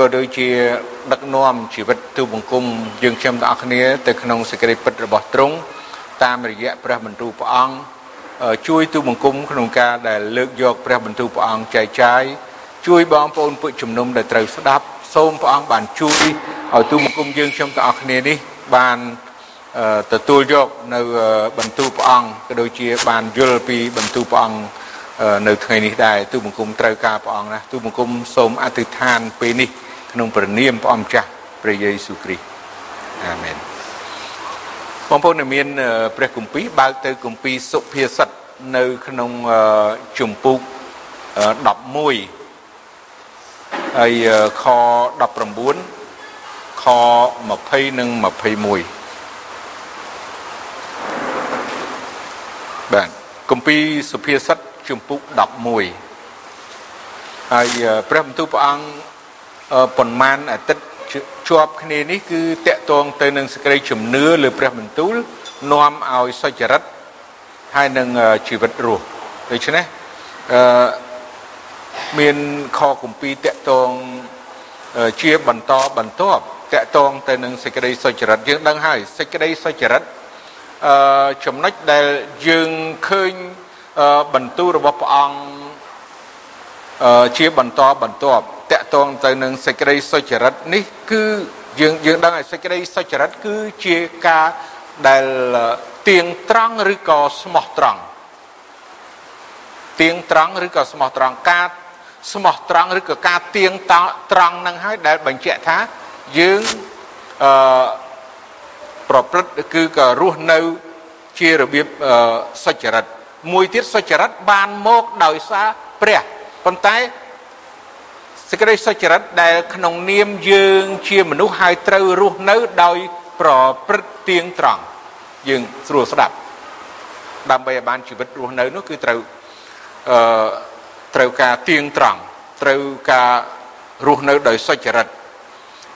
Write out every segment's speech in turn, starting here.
ក៏ដូចជាដឹកនាំជីវិតទូបង្គំយើងខ្ញុំទាំងអស់គ្នាទៅក្នុងសេចក្តីពិតរបស់ទ្រង់តាមរយៈព្រះបន្ទូលព្រះអង្គជួយទូបង្គំក្នុងការដែលលើកយកព្រះបន្ទូលព្រះអង្គចែកចាយជួយបងប្អូនពួកជំនុំដែលត្រូវស្ដាប់សូមព្រះអង្គបានជួយឲ្យទូបង្គំយើងខ្ញុំទាំងអស់គ្នានេះបានទទួលយកនៅបន្ទូលព្រះអង្គក៏ដូចជាបានយល់ពីបន្ទូលព្រះអង្គនៅថ្ងៃនេះដែរទូបង្គំត្រូវការព្រះអង្គណាទូបង្គំសូមអធិដ្ឋានពេលនេះ ក្នុងព្រះនាមព្រះអង្គម្ចាស់ព្រះយេស៊ូវគ្រីស្ទអាមែនបងប្អូនមានព្រះគម្ពីរបើកទៅគម្ពីរសុភាសិតនៅក្នុងជំពូក11ហើយខ19ខ20និង21បាទគម្ពីរសុភាសិតជំពូក11ហើយព្រះបន្ទូលព្រះអង្គ ប៉ុន្មានអាទិត្យជាប់គ្នានេះគឺតកតងទៅនឹងសេចក្តីជំនឿលើព្រះបន្ទូលនាំឲ្យសុចរិតហើយនឹងជីវិតរស់ដូច្នេះអឺមានខគម្ពីរតកតងជាបន្តបន្ទាប់តកតងទៅនឹងសេចក្តីសុចរិតយើងដឹងហើយសេចក្តីសុចរិតអឺចំណុចដែលយើងឃើញបន្ទូលរបស់ព្រះអង្គជាបន្តបន្ទាប់ តកតងទៅនឹងសេចក្តីសុចរិតនេះគឺយើងយើងដឹងហើយសេចក្តីសុចរិតគឺជាការដែលទៀងត្រង់ឬក៏ស្មោះត្រង់ទៀងត្រង់ឬក៏ស្មោះត្រង់ការស្មោះត្រង់ឬក៏ការទៀងត្រង់នឹងហើយដែលបញ្ជាក់ថាយើងអឺប្រព្រឹត្តគឺក៏រស់នៅជារបៀបសុចរិតមួយទៀតសុចរិតបានមកដោយសារព្រះប៉ុន្តែ សេចក្តីសុចរិតដែលក្នុងនាមយើងជាមនុស្សហើយត្រូវរស់នៅដោយប្រព្រឹត្តទៀងត្រង់យើងស្រួលស្ដាប់ដើម្បីឲ្យបានជីវិតរស់នៅនោះគឺត្រូវអឺត្រូវការទៀងត្រង់ត្រូវការរស់នៅដោយសុចរិត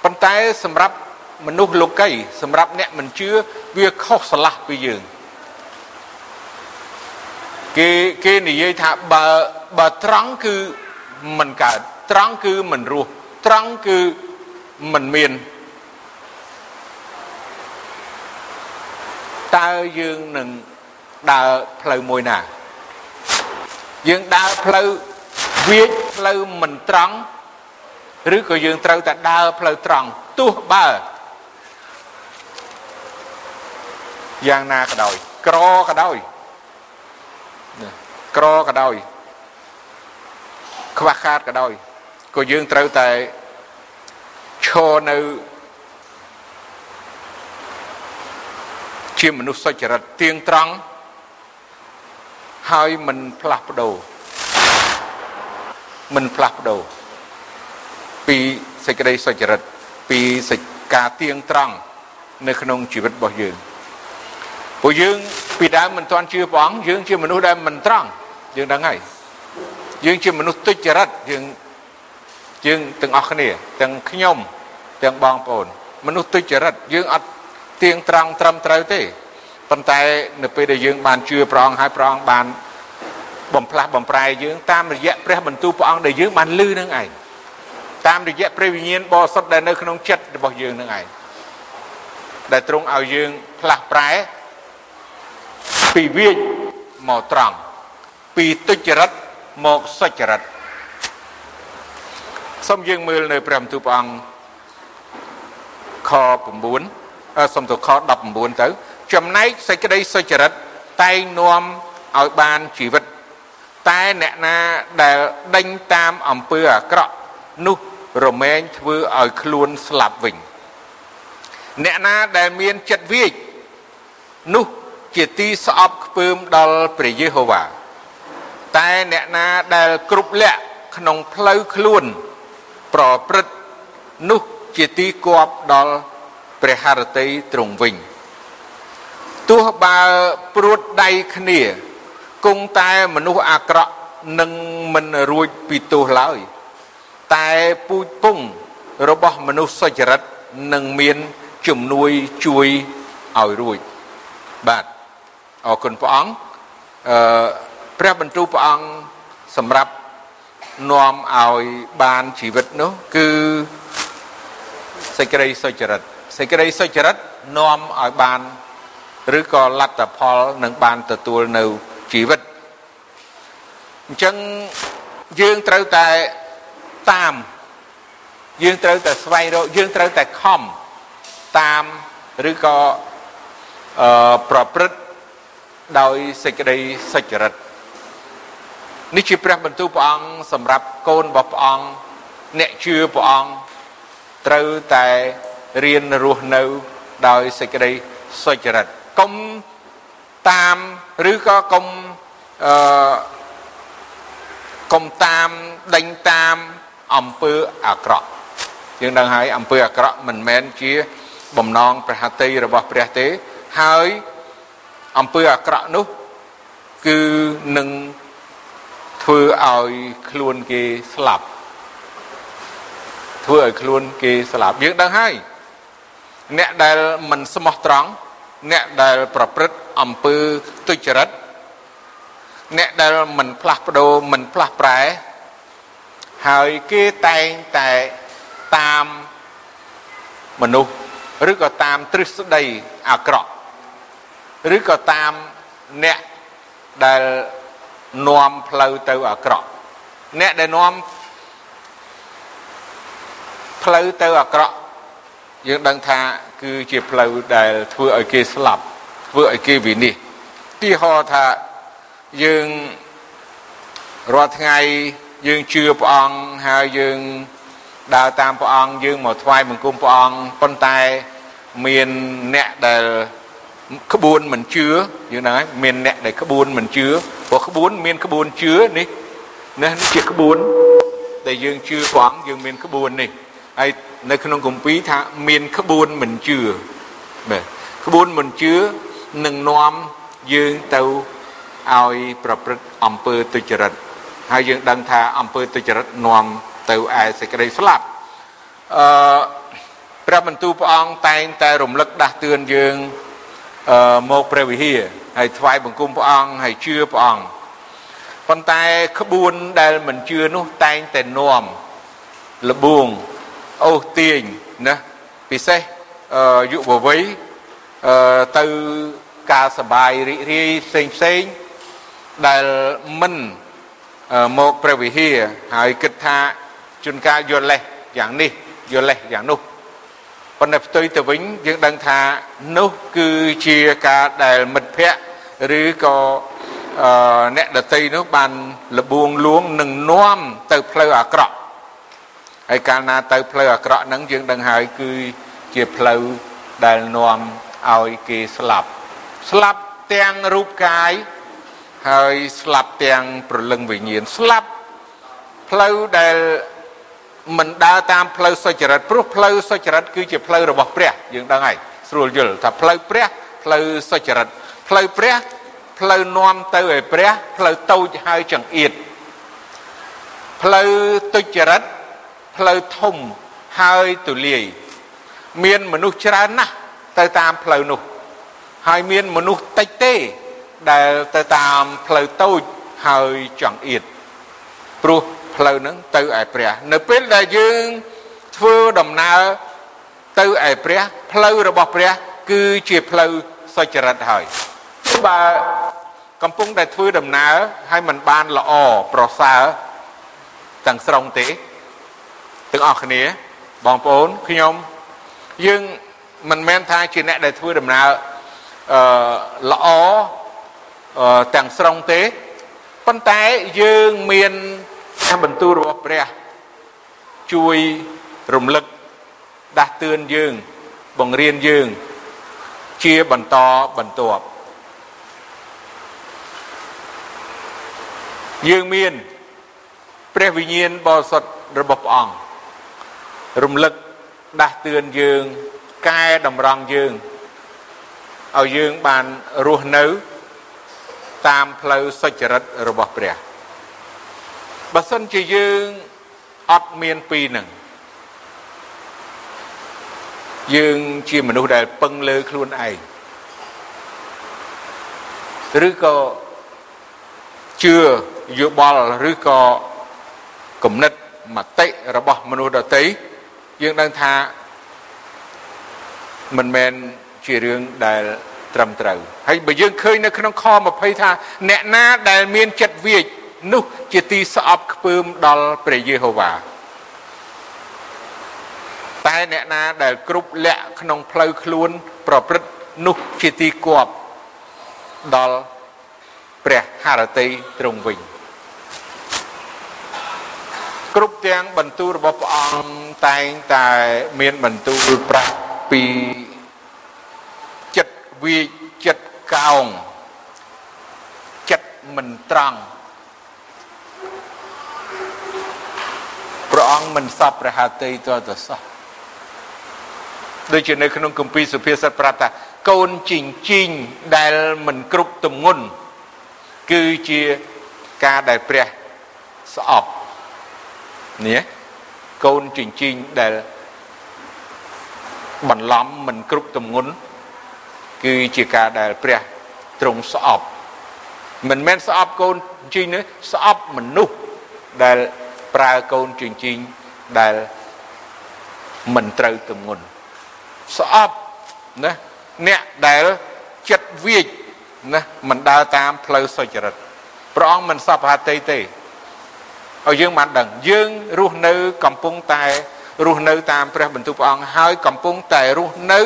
ប៉ុន្តែសម្រាប់មនុស្សលោកីសម្រាប់អ្នកមិនជឿវាខុសឆ្លាស់ពីយើងគេគេនិយាយថាបើបើត្រង់គឺមិនកើត ត្រង់គឺមិនរស់ត្រង់គឺមិនមានតើយើងនឹងដើរផ្លូវមួយណាយើងដើរផ្លូវវាចផ្លូវមិនត្រង់ឬក៏យើងត្រូវតែដើរផ្លូវត្រង់ទោះបើយ៉ាងណាក៏ដោយក្រក៏ដោយក្រក៏ដោយខ្វះខាតក៏ដោយ ក៏យើងត្រូវតែឈរនៅជាមនុស្សសុចរិតទៀងត្រង់ហើយមិនផ្លាស់ប្ដូរមិនផ្លាស់ប្ដូរពីសេចក្តីសុចរិតពីសេចការទៀងត្រង់នៅក្នុងជីវិតរបស់យើងព្រោះយើងពីដើមមិនទាន់ជឿព្រះអង្គយើងជាមនុស្សដែលមិនត្រង់យើងដឹងហើយយើងជាមនុស្សទុច្ចរិតយើង យើងទាំងអស់គ្នា ទាំងខ្ញុំទាំងបងប្អូន មនុស្សទុច្ចរិតយើងអត់ទៀងត្រង់ត្រឹមត្រូវទេប៉ុន្តែនៅពេលដែលយើងបានជឿព្រះអង្គហើយព្រះអង្គបានបំផ្លាស់បំប្រែយើងតាមរយៈព្រះបន្ទូលព្រះអង្គដែលយើងបានលឺនឹងឯងតាមរយៈព្រះវិញ្ញាណបរិសុទ្ធដែលនៅក្នុងចិត្តរបស់យើងនឹងឯងដែលទ្រង់ឲ្យយើងផ្លាស់ប្រែពីវាចមកត្រង់ពីទុច្ចរិតមកសុចរិត សូមយើងមើលនៅព្រះបន្ទូលព្រះអង្គខ9សូមទៅខ19ទៅចំណែកសេចក្តីសុចរិតតែងនាំឲ្យបានជីវិត តែអ្នកណាដែលដេញតាមអំពើអាក្រក់នោះរមែងធ្វើឲ្យខ្លួនស្លាប់វិញអ្នកណាដែលមានចិត្តវាចនោះជាទីស្អប់ខ្ពើមដល់ព្រះយេហូវ៉ាតែអ្នកណាដែលគ្រប់លក្ខក្នុងផ្លូវខ្លួន ប្រព្រឹត្តនោះជាទីគប់ដល់ព្រះハរតីទ្រង់វិញទោះបើព្រួតដៃគ្នាគង់តែមនុស្សអាក្រក់នឹងមិនរួចពីទោសឡើយតែពូជពងរបស់មនុស្សសុចរិតនឹងមានជំនួយជួយឲ្យរួចបាទអរគុណព្រះអង្គអឺព្រះបន្ទូលព្រះអង្គសម្រាប់ នាំឲ្យបានជីវិតនោះគឺសេចក្តីសុចរិតសេចក្តីសុចរិតនាំឲ្យបានឬក៏លទ្ធផលនឹងបានទទួលនៅជីវិតអញ្ចឹងយើងត្រូវតែតាមយើងត្រូវតែស្វែងរកយើងត្រូវតែខំតាមឬក៏អឺប្រព្រឹត្តដោយសេចក្តីសុចរិត នេះជាព្រះបន្ទូលព្រះអង្គសម្រាប់កូនរបស់ព្រះអង្គអ្នកជឿព្រះអង្គត្រូវតែរៀនរស់នៅដោយសេចក្តីសុចរិតកុំតាមឬក៏កុំអឺកុំតាមដេញតាមអំពើអាក្រក់យើងដឹងហើយអំពើអាក្រក់មិនមែនជាបំណងព្រះហត្ថីរបស់ព្រះទេហើយអំពើអាក្រក់នោះគឺនឹង ធ្វើឲ្យខ្លួនគេស្លាប់ធ្វើឲ្យខ្លួនគេស្លាប់យើងដឹងហើយអ្នកដែលមិនស្មោះត្រង់អ្នកដែលប្រព្រឹត្តអំពើទុច្ចរិតអ្នកដែលមិនផ្លាស់ប្ដូរមិនផ្លាស់ប្រែហើយគេតែងតែតាមមនុស្សឬក៏តាមទ្រឹស្ដីអាក្រក់ឬក៏តាមអ្នកដែល នាំផ្លូវទៅអាក្រក់អ្នកដែលនាំផ្លូវទៅអាក្រក់យើងដឹងថាគឺជាផ្លូវដែលធ្វើឲ្យគេស្លាប់ធ្វើឲ្យគេវិនិច្ឆ័យទីហោថាយើងរាល់ថ្ងៃយើងជឿព្រះអង្គហើយយើងដើរតាមព្រះអង្គយើងមកថ្វាយបង្គំព្រះអង្គប៉ុន្តែមានអ្នកដែល ក្បួនមិនជឿយើងហ្នឹងហើយមានអ្នកដែលក្បួនមិនជឿព្រោះក្បួនមានក្បួនជឿនេះនេះជាក្បួនដែលយើងជឿព្រះអង្គយើងមានក្បួននេះហើយនៅក្នុងគម្ពីរថាមានក្បួនមិនជឿបាទក្បួនមិនជឿនឹងនាំយើងទៅឲ្យប្រព្រឹត្តអំពើទុច្ចរិតហើយយើងដឹងថាអំពើទុច្ចរិតនាំទៅឯសេចក្តីស្លាប់អឺព្រះបន្ទូលព្រះអង្គតែងតែរំលឹកដាស់តឿនយើងអឺ មកព្រះវិហារហើយថ្វាយបង្គំព្រះអង្គហើយជឿព្រះអង្គប៉ុន្តែក្បួនដែលមិនជឿនោះតែងតែនាំលបួងអូសទាញណាពិសេសយុវវ័យទៅការសបាយរីករាយផ្សេងផ្សេងដែលមិនមកព្រះវិហារហើយគិតថាជួនកាលយល់លេសយ៉ាងនេះយល់លេសយ៉ាងនោះ ប៉ុន្តែផ្ទុយទៅវិញយើងដឹងថានោះគឺជាការដែលមិត្តភ័ក្តិឬក៏អ្នកដតីនោះបានលបួងលួងនឹងនាំទៅផ្លូវអាក្រក់ហើយកាលណាទៅផ្លូវអាក្រក់ហ្នឹងយើងដឹងហើយគឺជាផ្លូវដែលនាំឲ្យគេស្លាប់ស្លាប់ទាំងរូបកាយហើយស្លាប់ទាំងប្រលឹងវិញ្ញាណស្លាប់ផ្លូវដែល មិនដើរតាមផ្លូវសុចរិតព្រោះផ្លូវសុចរិតគឺជាផ្លូវរបស់ព្រះយើងដឹងហើយស្រួលយល់ថាផ្លូវព្រះផ្លូវសុចរិតផ្លូវព្រះផ្លូវនាំទៅឲ្យព្រះផ្លូវតូចហើយចង្អៀតផ្លូវទុច្ចរិតផ្លូវធំហើយទូលាយមានមនុស្សច្រើនណាស់ទៅតាមផ្លូវនោះ ហើយមានមនុស្សតិចទេដែលទៅតាមផ្លូវតូចហើយចង្អៀតព្រោះ ផ្លូវហ្នឹងទៅឯព្រះនៅពេលដែលយើងធ្វើដំណើរទៅឯព្រះផ្លូវរបស់ព្រះ គឺជាផ្លូវសុចរិតហើយបើកំពុងតែធ្វើដំណើរហើយมันបានល្អប្រសើរទាំងស្រុងទេទាំងអស់គ្នាបងប្អូនខ្ញុំយើងមិនមែនថាជាអ្នកដែលធ្វើដំណើរអឺល្អទាំងស្រុងទេប៉ុន្តែយើងមាន ការបន្ទូលរបស់ព្រះជួយរំលឹកដាស់តឿនយើងបង្រៀនយើងជាបន្តបន្ទាប់យើងមានព្រះវិញ្ញាណបរិសុទ្ធរបស់ព្រះអង្គរំលឹកដាស់តឿនយើងកែតម្រង់យើងឲ្យយើងបានរស់នៅតាមផ្លូវសុចរិតរបស់ព្រះ បើសិនជាយើងអត់មានពីរនឹងយើងជាមនុស្សដែលពឹងលើខ្លួនឯងឬក៏ជឿយោបល់ឬក៏គំនិតមតិរបស់មនុស្សដទៃយើងដឹងថាមិនមែនជារឿងដែលត្រឹមត្រូវហើយបើយើងឃើញនៅក្នុងខ20ថាអ្នកណាដែលមានចិត្តវាច នោះជាទីស្អប់ខ្ពើមដល់ព្រះយេហូវ៉ាតែអ្នកណាដែលគ្រប់លក្ខក្នុងផ្លូវខ្លួន ប្រព្រឹត្តនោះជាទីគប់ដល់ព្រះハរតីទ្រង់វិញគ្រប់ទាំងបន្ទូលរបស់ព្រះអង្គតែងតែមានបន្ទូលប្រាប់ពីចិត្តវាចិត្តកោងចិត្តមិនត្រង់ ព្រះអង្គមិនសពព្រះハតីតទៅសោះដូចជានៅក្នុងគម្ពីរសុភាសិតប្រាប់ថាកូនជីងជីងដែលមិនគ្រប់ទម្ងន់គឺជាការដែលព្រះស្អប់នេះកូនជីងជីងដែលបន្លំមិនគ្រប់ទម្ងន់គឺជាការដែលព្រះទ្រង់ស្អប់មិនមែនស្អប់កូនជីងនេះស្អប់មនុស្សដែល ប្រើកូនជីងជីងដែលមិនត្រូវទម្ងន់ស្អប់ណាអ្នកដែលចិត្តវាចណាមិនដើរតាមផ្លូវសុចរិតព្រះអង្គមិនសពហតិទេឲ្យយើងបានដឹងយើងរស់នៅកំពុងតែរស់នៅតាមព្រះបន្ទូលព្រះអង្គហើយកំពុងតែរស់នៅ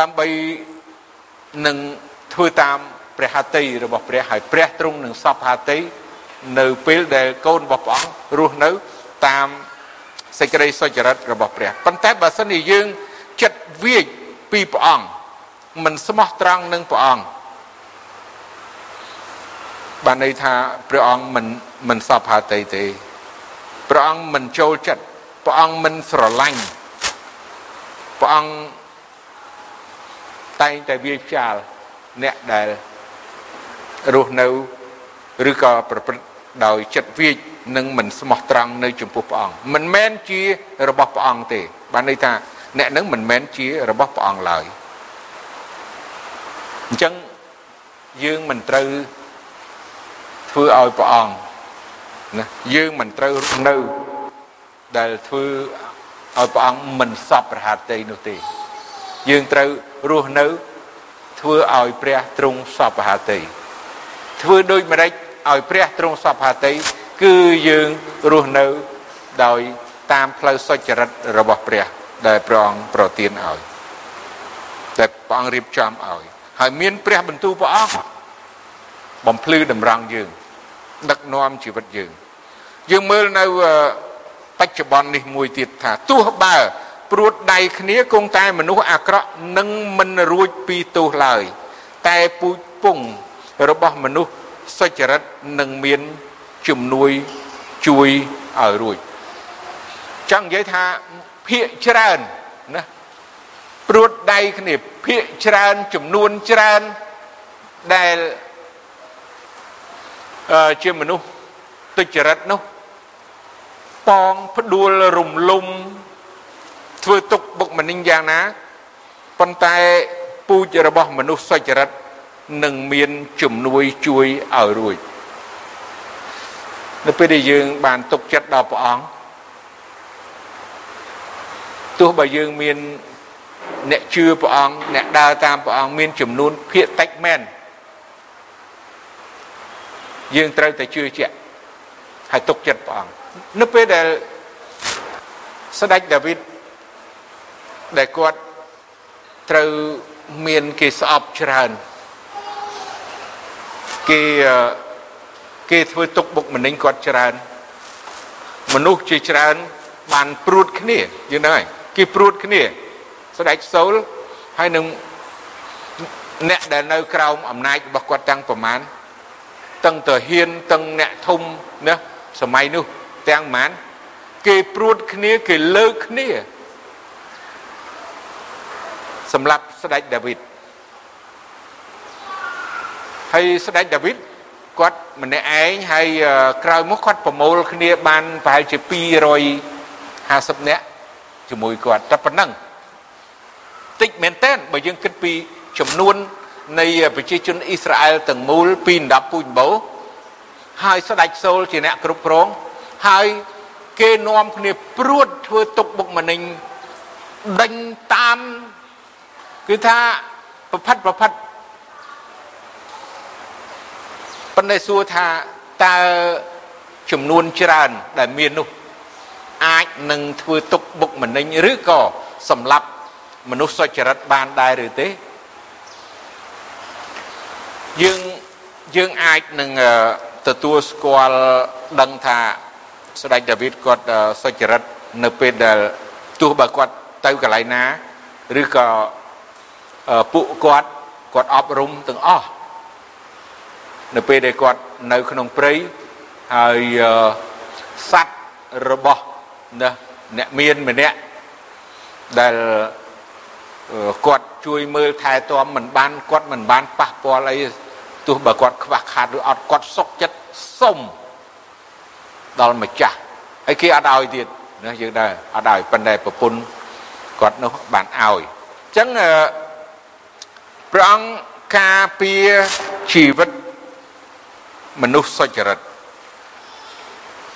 ដើម្បីនឹងធ្វើតាមព្រះហត្ថីរបស់ព្រះហើយព្រះទ្រង់នឹងសពហត្ថី នៅពេលដែលកូនរបស់ព្រះអង្គរស់នៅតាមសេចក្តីសុចរិតរបស់ព្រះប៉ុន្តែបើសិនជាយើងចិត្តវាចពីព្រះអង្គមិនស្មោះត្រង់នឹងព្រះអង្គបានន័យថាព្រះអង្គមិនមិនសពហត្ថីទេព្រះអង្គមិនចូលចិត្តព្រះអង្គមិនស្រឡាញ់ព្រះអង្គតែងតែវាផ្ចាលអ្នកដែលរស់នៅឬក៏ប្រព្រឹត្ត ដោយចិត្តវាចនិងមិនស្មោះត្រង់នៅចំពោះព្រះអង្គមិនមែនជារបស់ព្រះអង្គទេ បានន័យថាអ្នកនឹងមិនមែនជារបស់ព្រះអង្គឡើយអញ្ចឹងយើងមិនត្រូវធ្វើឲ្យព្រះអង្គណាយើងមិនត្រូវរស់នៅដែលធ្វើឲ្យព្រះអង្គមិនសពប្រហាតីនោះទេ យើងត្រូវរស់នៅធ្វើឲ្យព្រះទ្រង់សពប្រហាតីធ្វើដូចម្ដេច ឲ្យព្រះទ្រង់សពប្រហាតីគឺយើងរស់នៅដោយតាមផ្លូវសុចរិតរបស់ព្រះដែលព្រះអង្គប្រទានឲ្យតែព្រះអង្គរៀបចំឲ្យហើយមានព្រះបន្ទូលព្រះអង្គបំភ្លឺតម្រង់យើង ដឹកនាំជីវិតយើង យើងមើលនៅបច្ចុប្បន្ននេះមួយទៀតថាទោះបើព្រួតដៃគ្នាគង់តែមនុស្សអាក្រក់នឹងមិនរួចពីទោសឡើយតែពូជពងរបស់មនុស្ស សុចរិតនឹងមានជំនួយជួយឲ្យរួចចង់និយាយថាភាកច្រើនណាព្រួតដៃគ្នាភាកច្រើនចំនួនច្រើនដែលជាមនុស្សទុច្ចរិតនោះប៉ងផ្ដួលរំលំធ្វើទុកបុកម្នេញយ៉ាងណាប៉ុន្តែពូជរបស់មនុស្សសុចរិត នឹងមានជំនួយជួយឲ្យរួចនៅពេលដែលយើងបានទុកចិត្តដល់ព្រះអង្គទោះបើយើងមានអ្នកជឿព្រះអង្គអ្នកដើរតាមព្រះអង្គមានចំនួនភាកតិចមែនយើងត្រូវតែជឿជាក់ហើយទុកចិត្តព្រះអង្គនៅពេលដែលស្ដេចដាវីតដែលគាត់ត្រូវមានគេស្អប់ច្រើន គេគេធ្វើទុកបុកម្នេញគាត់ច្រើន មនុស្សជាច្រើន បានព្រួតគ្នាយល់ហើយគេព្រួតគ្នា ស្ដេចសូលហើយនឹងអ្នកដែលនៅក្រោមអំណាចរបស់គាត់ទាំងប្រមាណទាំងតាហ៊ានទាំងអ្នកធំណាសម័យនោះទាំងប្រមាណគេព្រួតគ្នាគេលើកគ្នាសម្រាប់ស្ដេចដាវីត ហើយស្ដេចដាវីតគាត់ម្នាក់ឯងហើយក្រោយមកគាត់ប្រមូលគ្នាបានប្រហែលជា250នាក់ជាមួយគាត់តែប៉ុណ្ណឹងតិចមែនតើបើយើងគិតពីចំនួននៃប្រជាជនអ៊ីស្រាអែលទាំងមូលពី10ពូជបោហើយស្ដេចសូលជាអ្នកគ្រប់គ្រងហើយគេនាំគ្នាព្រួតធ្វើទុកបុកម្នេញដេញតាមគឺថាប្រផិតប្រផិត ប៉ុន្តែសួរថាតើចំនួនច្រើនដែលមាននោះអាចនឹងធ្វើទុកបុកម្នេញឬក៏សម្លាប់មនុស្សសុចរិតបានដែរឬទេយើងយើងអាចនឹងទទួលស្គាល់ដឹងថាស្ដេចដាវីតគាត់សុចរិតនៅពេលដែលទោះបើគាត់ទៅកន្លែងណាឬក៏ពួកគាត់គាត់អប់រំទាំងអស់ នៅពេលដែលគាត់នៅក្នុងព្រៃហើយសัตว์របស់ណាអ្នកមានម្នាក់ដែលគាត់ជួយមើលថែទាំមិនបានគាត់មិនបានប៉ះពាល់អីទោះបើគាត់ខ្វះខាតឬអត់គាត់សុកចិត្តសុំដល់ម្ចាស់ហើយគេអត់ឲ្យទៀតណាយើងដែរអត់ឲ្យប៉ុន្តែប្រពន្ធគាត់នោះបានឲ្យអញ្ចឹងព្រះអង្គការពារជីវិត មនុស្សសុចរិត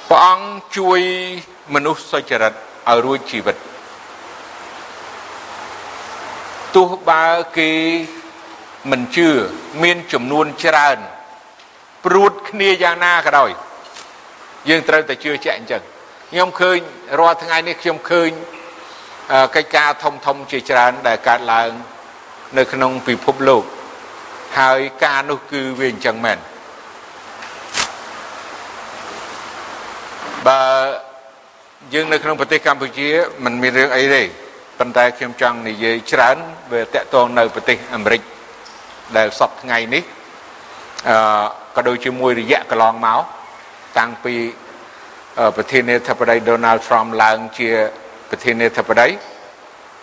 ព្រះអង្គជួយមនុស្សសុចរិតឲ្យរួចជីវិតទោះបើគេមិនជឿមានចំនួនច្រើនព្រួតគ្នាយ៉ាងណាក៏ដោយយើងត្រូវតែជឿជាក់អញ្ចឹងខ្ញុំឃើញរាល់ថ្ងៃនេះខ្ញុំឃើញកិច្ចការធំធំជាច្រើនដែលកើតឡើង នៅក្នុងពិភពលោក ហើយការនោះគឺវាអញ្ចឹងមែន បើយើងនៅក្នុងប្រទេសកម្ពុជាมันមានរឿងអីទេប៉ុន្តែខ្ញុំចង់និយាយច្រើនវាតកតងនៅប្រទេសអាមេរិកដែលសពថ្ងៃនេះអឺក៏ដូចជាមួយរយៈកន្លងមកតាំងពីប្រធានាធិបតី Donald Trump ឡើងជាប្រធានាធិបតី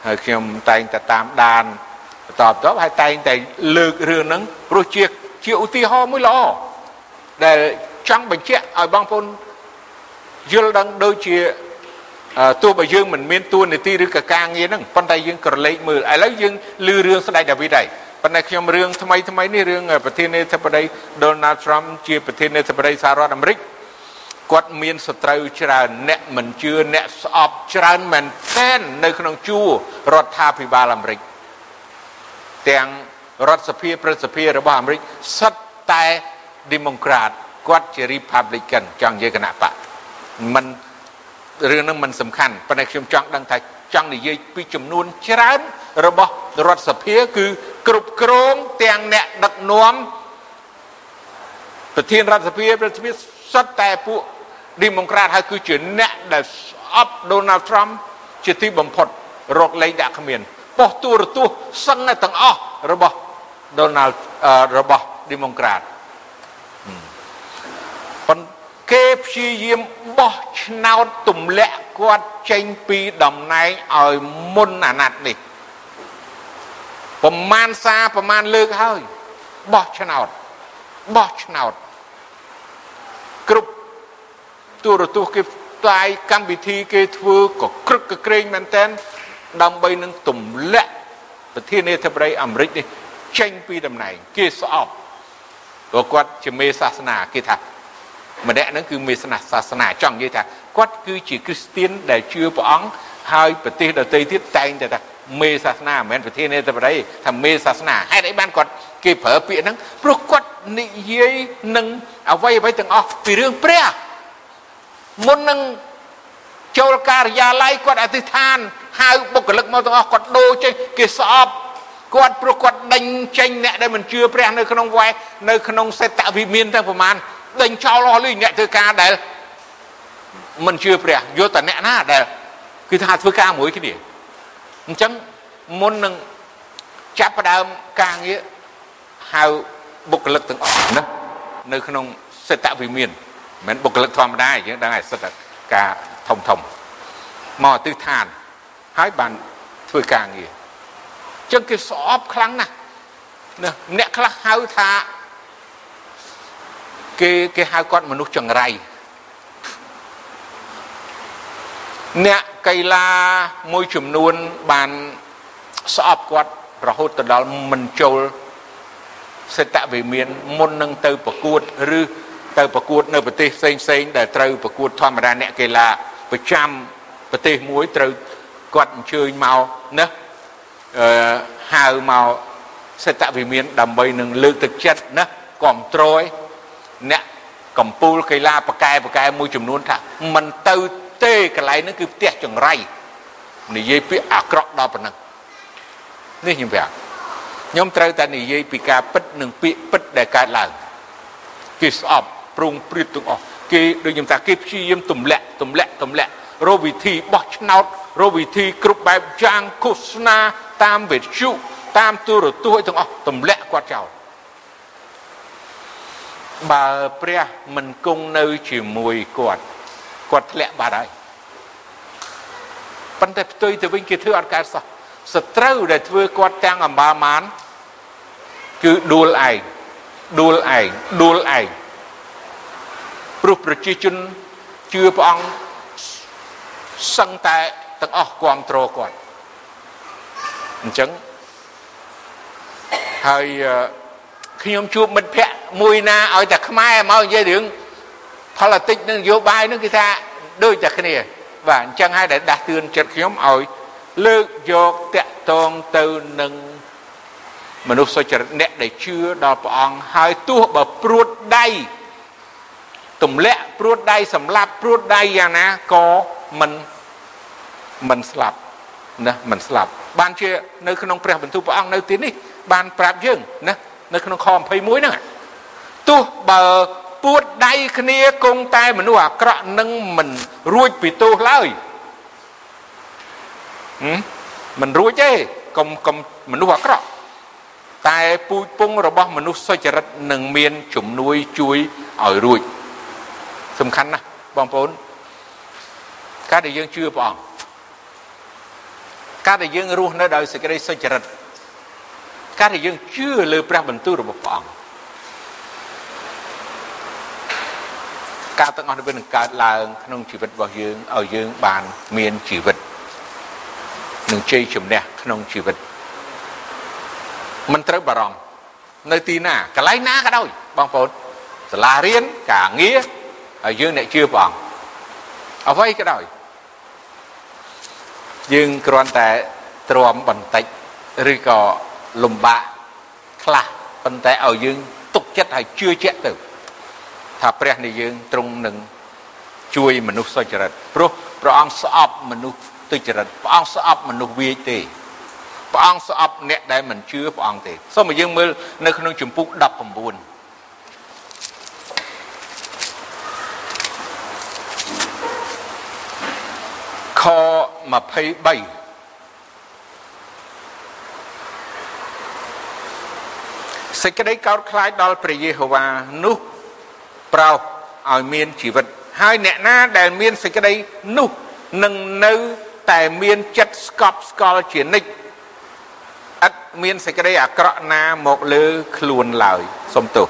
ហើយខ្ញុំតែងតែតាមដានបន្តបន្តហើយតែងតែលើករឿងហ្នឹងព្រោះជាជាឧទាហរណ៍មួយល្អដែលចង់បញ្ជាក់ឲ្យបងប្អូន យល់ដឹងដូចជាទោះបើយើងមិនមានតួនាទីឬក៏ការងារហ្នឹងប៉ុន្តែយើងក្រឡេកមើលឥឡូវយើងឮរឿងស្ដេចដាវីតហើយប៉ុន្តែខ្ញុំរឿងថ្មីថ្មីនេះរឿងប្រធានាធិបតី Donald Trump ជាប្រធានាធិបតីសហរដ្ឋអាមេរិកគាត់មានសត្រូវច្រើនអ្នកមិនជឿអ្នកស្អប់ច្រើនមែនទែននៅក្នុងជួររដ្ឋាភិបាលអាមេរិកទាំងរដ្ឋសភាព្រឹទ្ធសភារបស់អាមេរិកសិតតែ Democrat គាត់ជា Republican ចង់និយាយគណៈបក មិនរឿងហ្នឹងមិនសំខាន់ប៉ុន្តែខ្ញុំចង់ដឹងថាចង់និយាយពីចំនួនច្រើនរបស់រដ្ឋសភាគឺគ្រប់គ្រងទាំងអ្នកដឹកនាំប្រធានរដ្ឋសភាប្រធានសុទ្ធតែពួក Democrat ហើយគឺជាអ្នកដែលអប់ Donald Trump ជាទីបំផុតរកលេខដាក់គ្មានប៉ុស្តិ៍ទូរទស្សន៍សឹងទាំងអស់របស់ Donald របស់ Democrat ប៉ុន្គេព្យាយាម បោះឆ្នោតទម្លាក់គាត់ចេញពីតំណែងឲ្យមុនអាណត្តិនេះប្រមាណសារប្រមាណលើកហើយបោះឆ្នោតបោះឆ្នោតគ្រប់ទូរទស្សន៍គេផ្សាយកម្មវិធីគេធ្វើក៏ក្រឹកកក្រែងមែនតែនដើម្បីនឹងទម្លាក់ប្រធានាធិបតីអាមេរិកនេះចេញពីតំណែងគេស្អប់ព្រោះគាត់ជាមេសាសនាគេថា ម្នាក់ហ្នឹងគឺមេសនាសាសនាចង់និយាយថាគាត់គឺជាគ្រីស្ទៀនដែលជឿព្រះអង្គហើយប្រទេសដទៃទៀតតែងតែថាមេសាសនាមិនមែនប្រធានាធិបតីថាមេសាសនាហេតុអីបានគាត់គេប្រើពាក្យហ្នឹងព្រោះគាត់និយាយនឹងអ្វីអ្វីទាំងអស់ពីរឿងព្រះមុននឹងចូលការិយាល័យគាត់អធិដ្ឋានហៅបុគ្គលិកមកទាំងអស់គាត់ដូរចេញគេស្អប់គាត់ព្រោះគាត់ដេញចេញអ្នកដែលមិនជឿព្រះនៅក្នុងវ៉ែនៅក្នុងសេតវិមានទាំងប្រមាណ ដេញចោលអស់លុយអ្នកធ្វើការដែលមិនជឿព្រះយល់តែអ្នកណាដែលគឺថាធ្វើការមួយគ្នាអញ្ចឹងមុននឹងចាប់ផ្ដើមការងារហៅបុគ្គលិកទាំងអស់ណានៅក្នុងសេតវិមានមិនបុគ្គលិកធម្មតាយើងដឹងហើយសិតតែការធំធំមកទិដ្ឋានហើយបានធ្វើការងារអញ្ចឹងគេស្អប់ខ្លាំងណាស់ណាអ្នកខ្លះហៅថា គេគេហៅគាត់មនុស្សចង្រៃអ្នកកីឡាមួយចំនួនបានស្អប់គាត់រហូតទៅដល់មិនចូលសេតវិមានមុននឹងទៅប្រកួតឬទៅប្រកួតនៅប្រទេសផ្សេងផ្សេងដែលត្រូវប្រកួតធម្មតាអ្នកកីឡាប្រចាំប្រទេសមួយត្រូវគាត់អញ្ជើញមកណាអឺហៅមកសេតវិមានដើម្បីនឹងលើកទឹកចិត្តណាគ្រប់ត្រយ អ្នកកម្ពូលកីឡាបកែបកែមួយចំនួនថាមិនទៅទេកន្លែងហ្នឹងគឺផ្ទះចង្រៃនិយាយពាក្យអាក្រក់ដល់ប៉ុណ្ណឹងនេះខ្ញុំប្រាប់ខ្ញុំត្រូវតែនិយាយពីការពិតនិងពាក្យពិតដែលកើតឡើងគេស្អប់ប្រងព្រៀបទាំងអស់គេដូចខ្ញុំថាគេព្យាយាមទម្លាក់ទម្លាក់ទម្លាក់រកវិធីបោះឆ្នោតរកវិធីគ្រប់បែបយ៉ាងឃោសនាតាមវិទ្យុតាមទូរទស្សន៍ទាំងអស់ទម្លាក់គាត់ចោល បើព្រះមិនគង់នៅជាមួយគាត់គាត់ធ្លាក់បាត់ហើយប៉ុន្តែផ្ទុយទៅវិញគេធ្វើអត់កើតសោះសត្រូវដែលធ្វើគាត់ទាំងអម្បាលមានគឺដួលឯងដួលឯងដួលឯងព្រោះប្រជាជនជឿព្រះអង្គសឹងតែទាំងអស់គ្រប់គ្រងគាត់អញ្ចឹងហើយ ខ្ញុំជួបមិត្តភ័ក្តិមួយណាឲ្យតែខ្មែរមកនិយាយរឿង politics និងនយោបាយនឹងគេថាដូចតែគ្នា បាទអញ្ចឹងហើយដែលដាស់តឿនចិត្តខ្ញុំឲ្យលើកយកតាក់តងទៅនឹងមនុស្សសុចរិតអ្នកដែលជឿដល់ព្រះអង្គហើយទោះបើព្រួតដៃទម្លាក់ព្រួតដៃសម្លាប់ព្រួតដៃយ៉ាងណាក៏មិនមិនស្លាប់ណាមិនស្លាប់បានជានៅក្នុងព្រះបន្ទូលព្រះអង្គនៅទីនេះបានប្រាប់យើងណា នៅក្នុងខ21ហ្នឹងទោះបើពួតដៃគ្នាគង់តែមនុស្សអាក្រក់នឹងមិនរួចពីទោសឡើយមិនរួចទេកុំកុំមនុស្សអាក្រក់តែពូជពងរបស់មនុស្សសុចរិតនឹងមានជំនួយជួយឲ្យរួចសំខាន់ណាស់បងប្អូនការដែលយើងជឿព្រះអង្គការដែលយើងរស់នៅដោយសេចក្តីសុចរិត ការដែលយើងជឿលើព្រះបន្ទូលរបស់ព្រះអង្គការទាំងអស់នេះវានឹងកើតឡើងក្នុងជីវិតរបស់យើងឲ្យយើងបានមានជីវិតនឹងជ័យជំនះក្នុងជីវិតមិនត្រូវបារម្ភនៅទីណាកន្លែងណាក៏ដោយបងប្អូនសាលារៀនការងារហើយយើងអ្នកជឿព្រះអង្គអ្វីក៏ដោយយើងគ្រាន់តែទ្រាំបន្តិចឬក៏ លំបាកខ្លះប៉ុន្តែឲ្យយើងទុកចិត្តហើយជឿជាក់ទៅ ថាព្រះនៃយើងទ្រង់នឹងជួយមនុស្សសុចរិតព្រោះព្រះអង្គស្អប់មនុស្សទុច្ចរិតព្រះអង្គស្អប់មនុស្សវាយទេព្រះអង្គស្អប់អ្នកដែលមិនជឿព្រះអង្គទេសូមឲ្យយើងមើលនៅក្នុងជំពូក19ខ23 សេចក្តីកោតខ្លាចដល់ព្រះយេហូវ៉ានោះប្រោសឲ្យមានជីវិតហើយអ្នកណាដែលមានសេចក្តីនោះនឹងនៅតែមានចិត្តស្កប់ស្កល់ជានិច្ចឥតមានសេចក្តីអាក្រក់ណាមកលើខ្លួនឡើយសុំទោស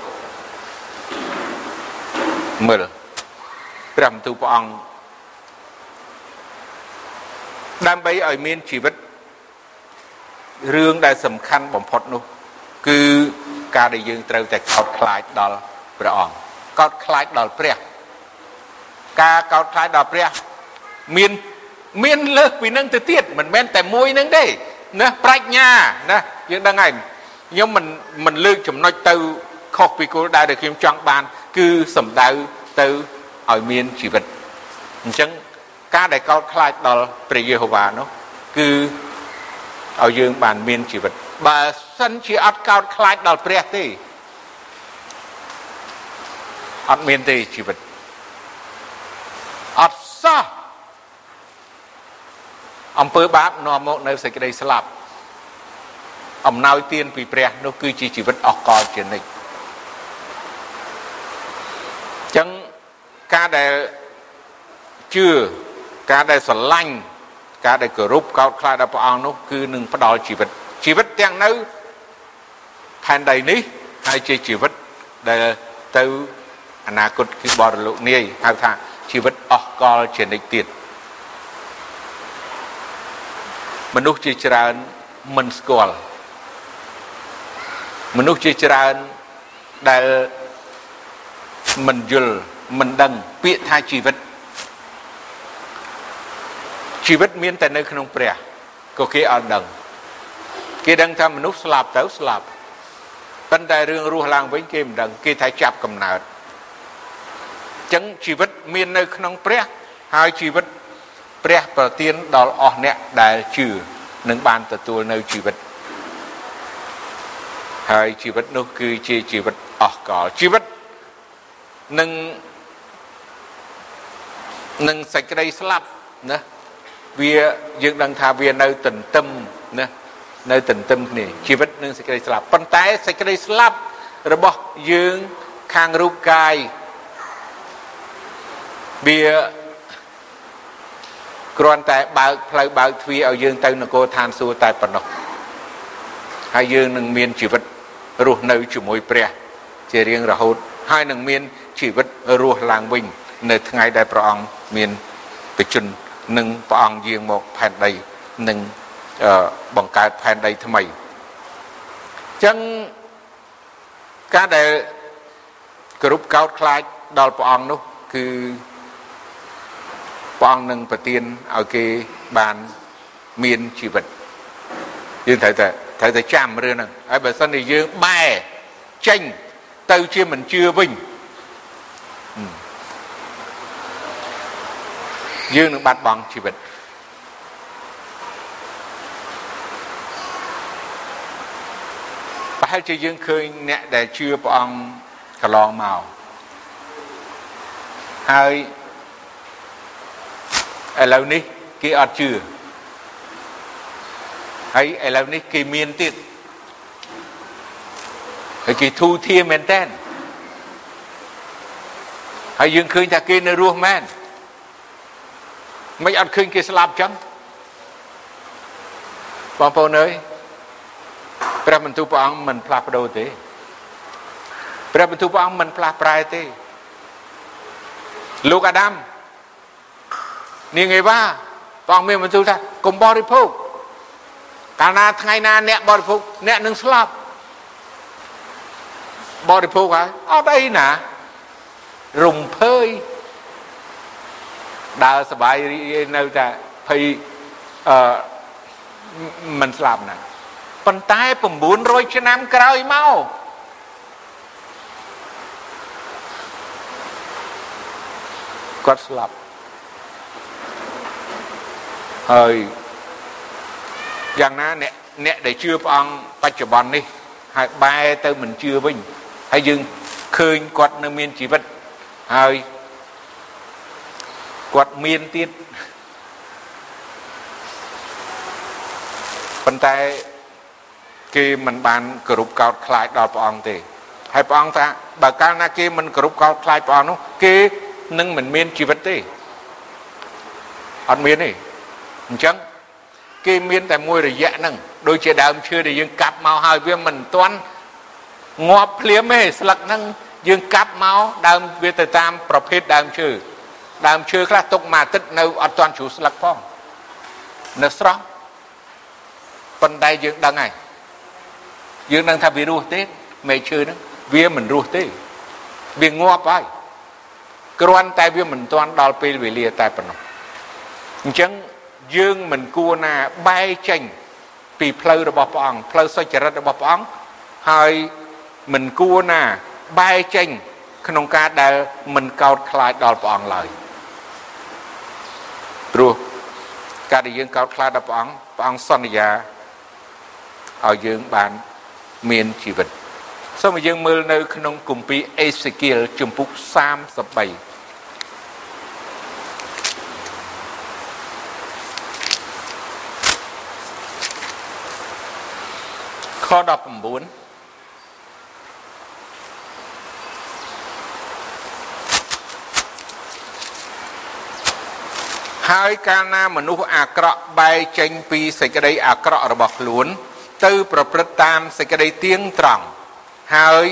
មើលព្រះបន្ទូលព្រះអង្គដើម្បីឲ្យមានជីវិតរឿងដែលសំខាន់បំផុតនោះ គឺ ការដែលយើងត្រូវតែកោតខ្លាចដល់ព្រះអង្គកោតខ្លាចដល់ព្រះ ការកោតខ្លាចដល់ព្រះមានមានលើសពីនឹងទៅទៀតមិនមែនតែមួយនឹងទេណាប្រាជ្ញាណាយើងដឹងហើយខ្ញុំមិនមិនលើកចំណុចទៅខុសពីគោលដៅដែលខ្ញុំចង់បាន គឺសំដៅទៅឲ្យមានជីវិតអញ្ចឹងការដែលកោតខ្លាចដល់ព្រះយេហូវ៉ានោះគឺឲ្យយើងបានមានជីវិតបើ សិនជាអត់កោតខ្លាចដល់ព្រះទេអត់មានទេជីវិតអត់សោះអំពើបាបនាំមកនៅសេចក្តីស្លាប់អំណោយទានពីព្រះនោះគឺជាជីវិតអស់កលជានិច្ចចឹងការដែលជឿការដែលស្រឡាញ់ការដែលគោរពកោតខ្លាចដល់ព្រះអង្គនោះគឺនឹងផ្ដល់ជីវិតជីវិតទាំងនៅ ផែនដីនេះហើយជាជីវិតដែលទៅអនាគតគឺបរលោកនាយហៅថាជីវិតអស់កលជានិច្ចទៀតមនុស្សជាច្រើនមិនស្គាល់មនុស្សជាច្រើនដែលមិនយល់មិនដឹងពាក្យថាជីវិតជីវិតមានតែនៅក្នុងព្រះក៏គេអត់ដឹងគេដឹងថាមនុស្សស្លាប់ទៅស្លាប់ ប៉ុន្តែរឿងរស់ឡើងវិញគេមិនដឹងគេថាចាប់កំណើតចឹងជីវិតមាននៅក្នុងព្រះហើយជីវិតព្រះប្រទានដល់អស់អ្នកដែលជឿនឹងបានទទួលនៅជីវិតហើយជីវិតនោះគឺជាជីវិតអស់កលជីវិតនឹងនឹងសេចក្តីស្លាប់ណាវាយើងដឹងថាវានៅទន្ទឹមណា នៅទន្ទឹមគ្នាជីវិតនិងសេចក្តីស្លាប់ប៉ុន្តែសេចក្តីស្លាប់របស់យើងខាងរូបកាយវាគ្រាន់តែបើកផ្លូវបើកទ្វារឲ្យយើងទៅនគរឋានសួគ៌តែប៉ុណ្ណោះហើយយើងនឹងមានជីវិតរស់នៅជាមួយព្រះជារៀងរហូតហើយនឹងមានជីវិតរស់ឡើងវិញ នៅថ្ងៃដែលព្រះអង្គមានបជននឹងព្រះអង្គយាងមកផែនដីនឹង បង្កើតផែនដីថ្មីអញ្ចឹងការដែលគោរពកោតខ្លាចដល់ព្រះអង្គនោះគឺព្រះអង្គនឹងប្រទានឲ្យគេបានមានជីវិតយើងត្រូវតែត្រូវតែចាំរឿងហ្នឹងហើយបើសិនជាយើងបែរចេញទៅជាមិនជឿវិញយើងនឹងបាត់បង់ជីវិត ប្រហែលជាយើងឃើញអ្នកដែលជឿព្រះអង្គកន្លងមកហើយឥឡូវនេះគេអត់ជឿហើយឥឡូវនេះគេមានទៀតហើយគេធូធាមែនតើហើយយើងឃើញថាគេនៅរស់មែនមិនអត់ឃើញគេស្លាប់ចឹងបងប្អូនអើយ ព្រះបន្ទូលព្រះអង្គមិនផ្លាស់ប្ដូរទេព្រះបន្ទូលព្រះអង្គមិនផ្លាស់ប្រែទេលោកអាដាមនាងអេវ៉ាព្រះអង្គមានបន្ទូលថាកុំបរិភោគកាលណាថ្ងៃណាអ្នកបរិភោគអ្នកនឹងស្លាប់បរិភោគហើយអត់អីណារំភើយដើរសบายរីករាយនៅតែភ័យអឺមិនស្លាប់ណា ប៉ុន្តែ900ឆ្នាំក្រោយមកគាត់ស្លាប់ហើយយ៉ាងណាអ្នកអ្នកដែលជឿព្រះអង្គបច្ចុប្បន្ននេះហើយបែរទៅមិនជឿវិញហើយយើងឃើញគាត់នៅមានជីវិតហើយគាត់មានទៀតប៉ុន្តែ គេមិនបានគោរពកោតខ្លាចដល់ព្រះអង្គទេហើយព្រះអង្គថាបើកាលណាគេមិនគោរពកោតខ្លាចព្រះអង្គនោះគេនឹងមិនមានជីវិតទេអត់មានទេអញ្ចឹងគេមានតែមួយរយៈហ្នឹងដូចជាដើមឈើដែលយើងកាប់មកហើយវាមិនទាន់ងាប់ភ្លាមទេស្លឹកហ្នឹងយើងកាប់មកដើមវាទៅតាមប្រភេទដើមឈើដើមឈើខ្លះទុកមួយអាទិត្យនៅអត់ទាន់ជ្រុះស្លឹកផងនៅស្រស់ប៉ុន្តែយើងដឹងហើយ យើងដឹងថាវារស់ទេមែកឈើហ្នឹងវាមិនរស់ទេវាងាប់ហើយគ្រាន់តែវាមិនទាន់ដល់ពេលវេលាតែប៉ុណ្ណោះអញ្ចឹងយើងមិនគួរណាបែកចេញពីផ្លូវរបស់ព្រះអង្គផ្លូវសុចរិតរបស់ព្រះអង្គហើយមិនគួរណាបែកចេញ ក្នុងការដែលមិនកោតខ្លាចដល់ព្រះអង្គឡើយព្រោះការដែលយើងកោតខ្លាចដល់ព្រះអង្គព្រះអង្គសន្យាឲ្យយើងបាន មានជីវិតសូមឲ្យយើងមើលនៅ ក្នុងគម្ពីរអេសេគៀលជំពូក33ខ19ហើយកាលណាមនុស្សអាក្រក់បែកចេញពីសេចក្តីអាក្រក់របស់ខ្លួន ទៅប្រព្រឹត្តតាមសេចក្តីទៀងត្រង់ហើយ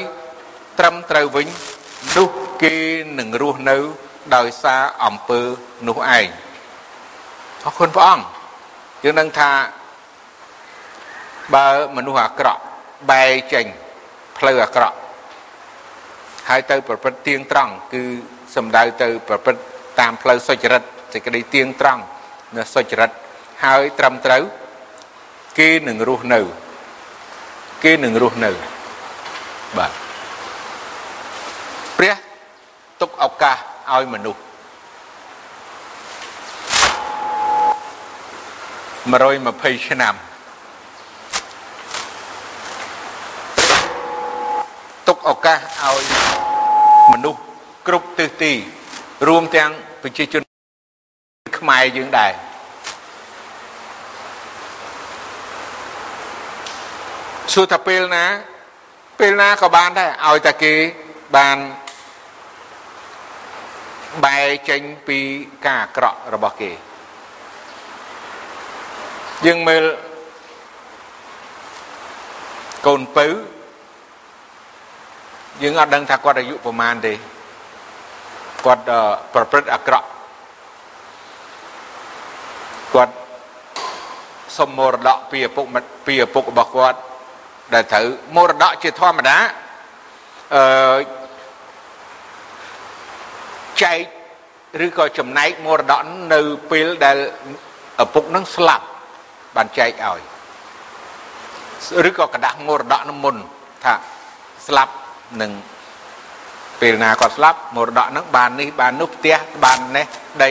ត្រឹមត្រូវវិញនោះគេនឹងរស់នៅដោយសារអំពើនោះឯងអរគុណព្រះអង្គយើងនឹងថាបើមនុស្សអាក្រក់បែកចេញផ្លូវអាក្រក់ហើយទៅប្រព្រឹត្តទៀងត្រង់គឺសំដៅទៅប្រព្រឹត្តតាមផ្លូវសុចរិតសេចក្តីទៀងត្រង់នៅសុចរិតហើយត្រឹមត្រូវ គេនឹងរស់នៅ គេនឹងរស់នៅបាទព្រះទុកឱកាសឲ្យមនុស្ស120ឆ្នាំទុកឱកាសឲ្យមនុស្សគ្រប់ទិសទី រួមទាំងប្រជាជនខ្មែរយើងដែរ សួរថាពេលណា ពេលណាក៏បានដែរឲ្យតែគេបានបែរចេញពីការអាក្រក់របស់គេយើងមើលកូនពៅយើងអត់ដឹងថាគាត់អាយុប្រមាណទេគាត់ប្រព្រឹត្តអាក្រក់គាត់សុំមរតកពីឪពុកពីឪពុករបស់គាត់ ដែលត្រូវមរតកជាធម្មតាអឺចែកឬក៏ចំណែកមរតកនៅពេលដែលឪពុកនឹងស្លាប់បានចែកឲ្យឬក៏กระដាស់មរតកនឹងមុនថាស្លាប់នឹងពេលណាគាត់ស្លាប់មរតកហ្នឹងបាននេះបាននោះផ្ទះបាននេះដី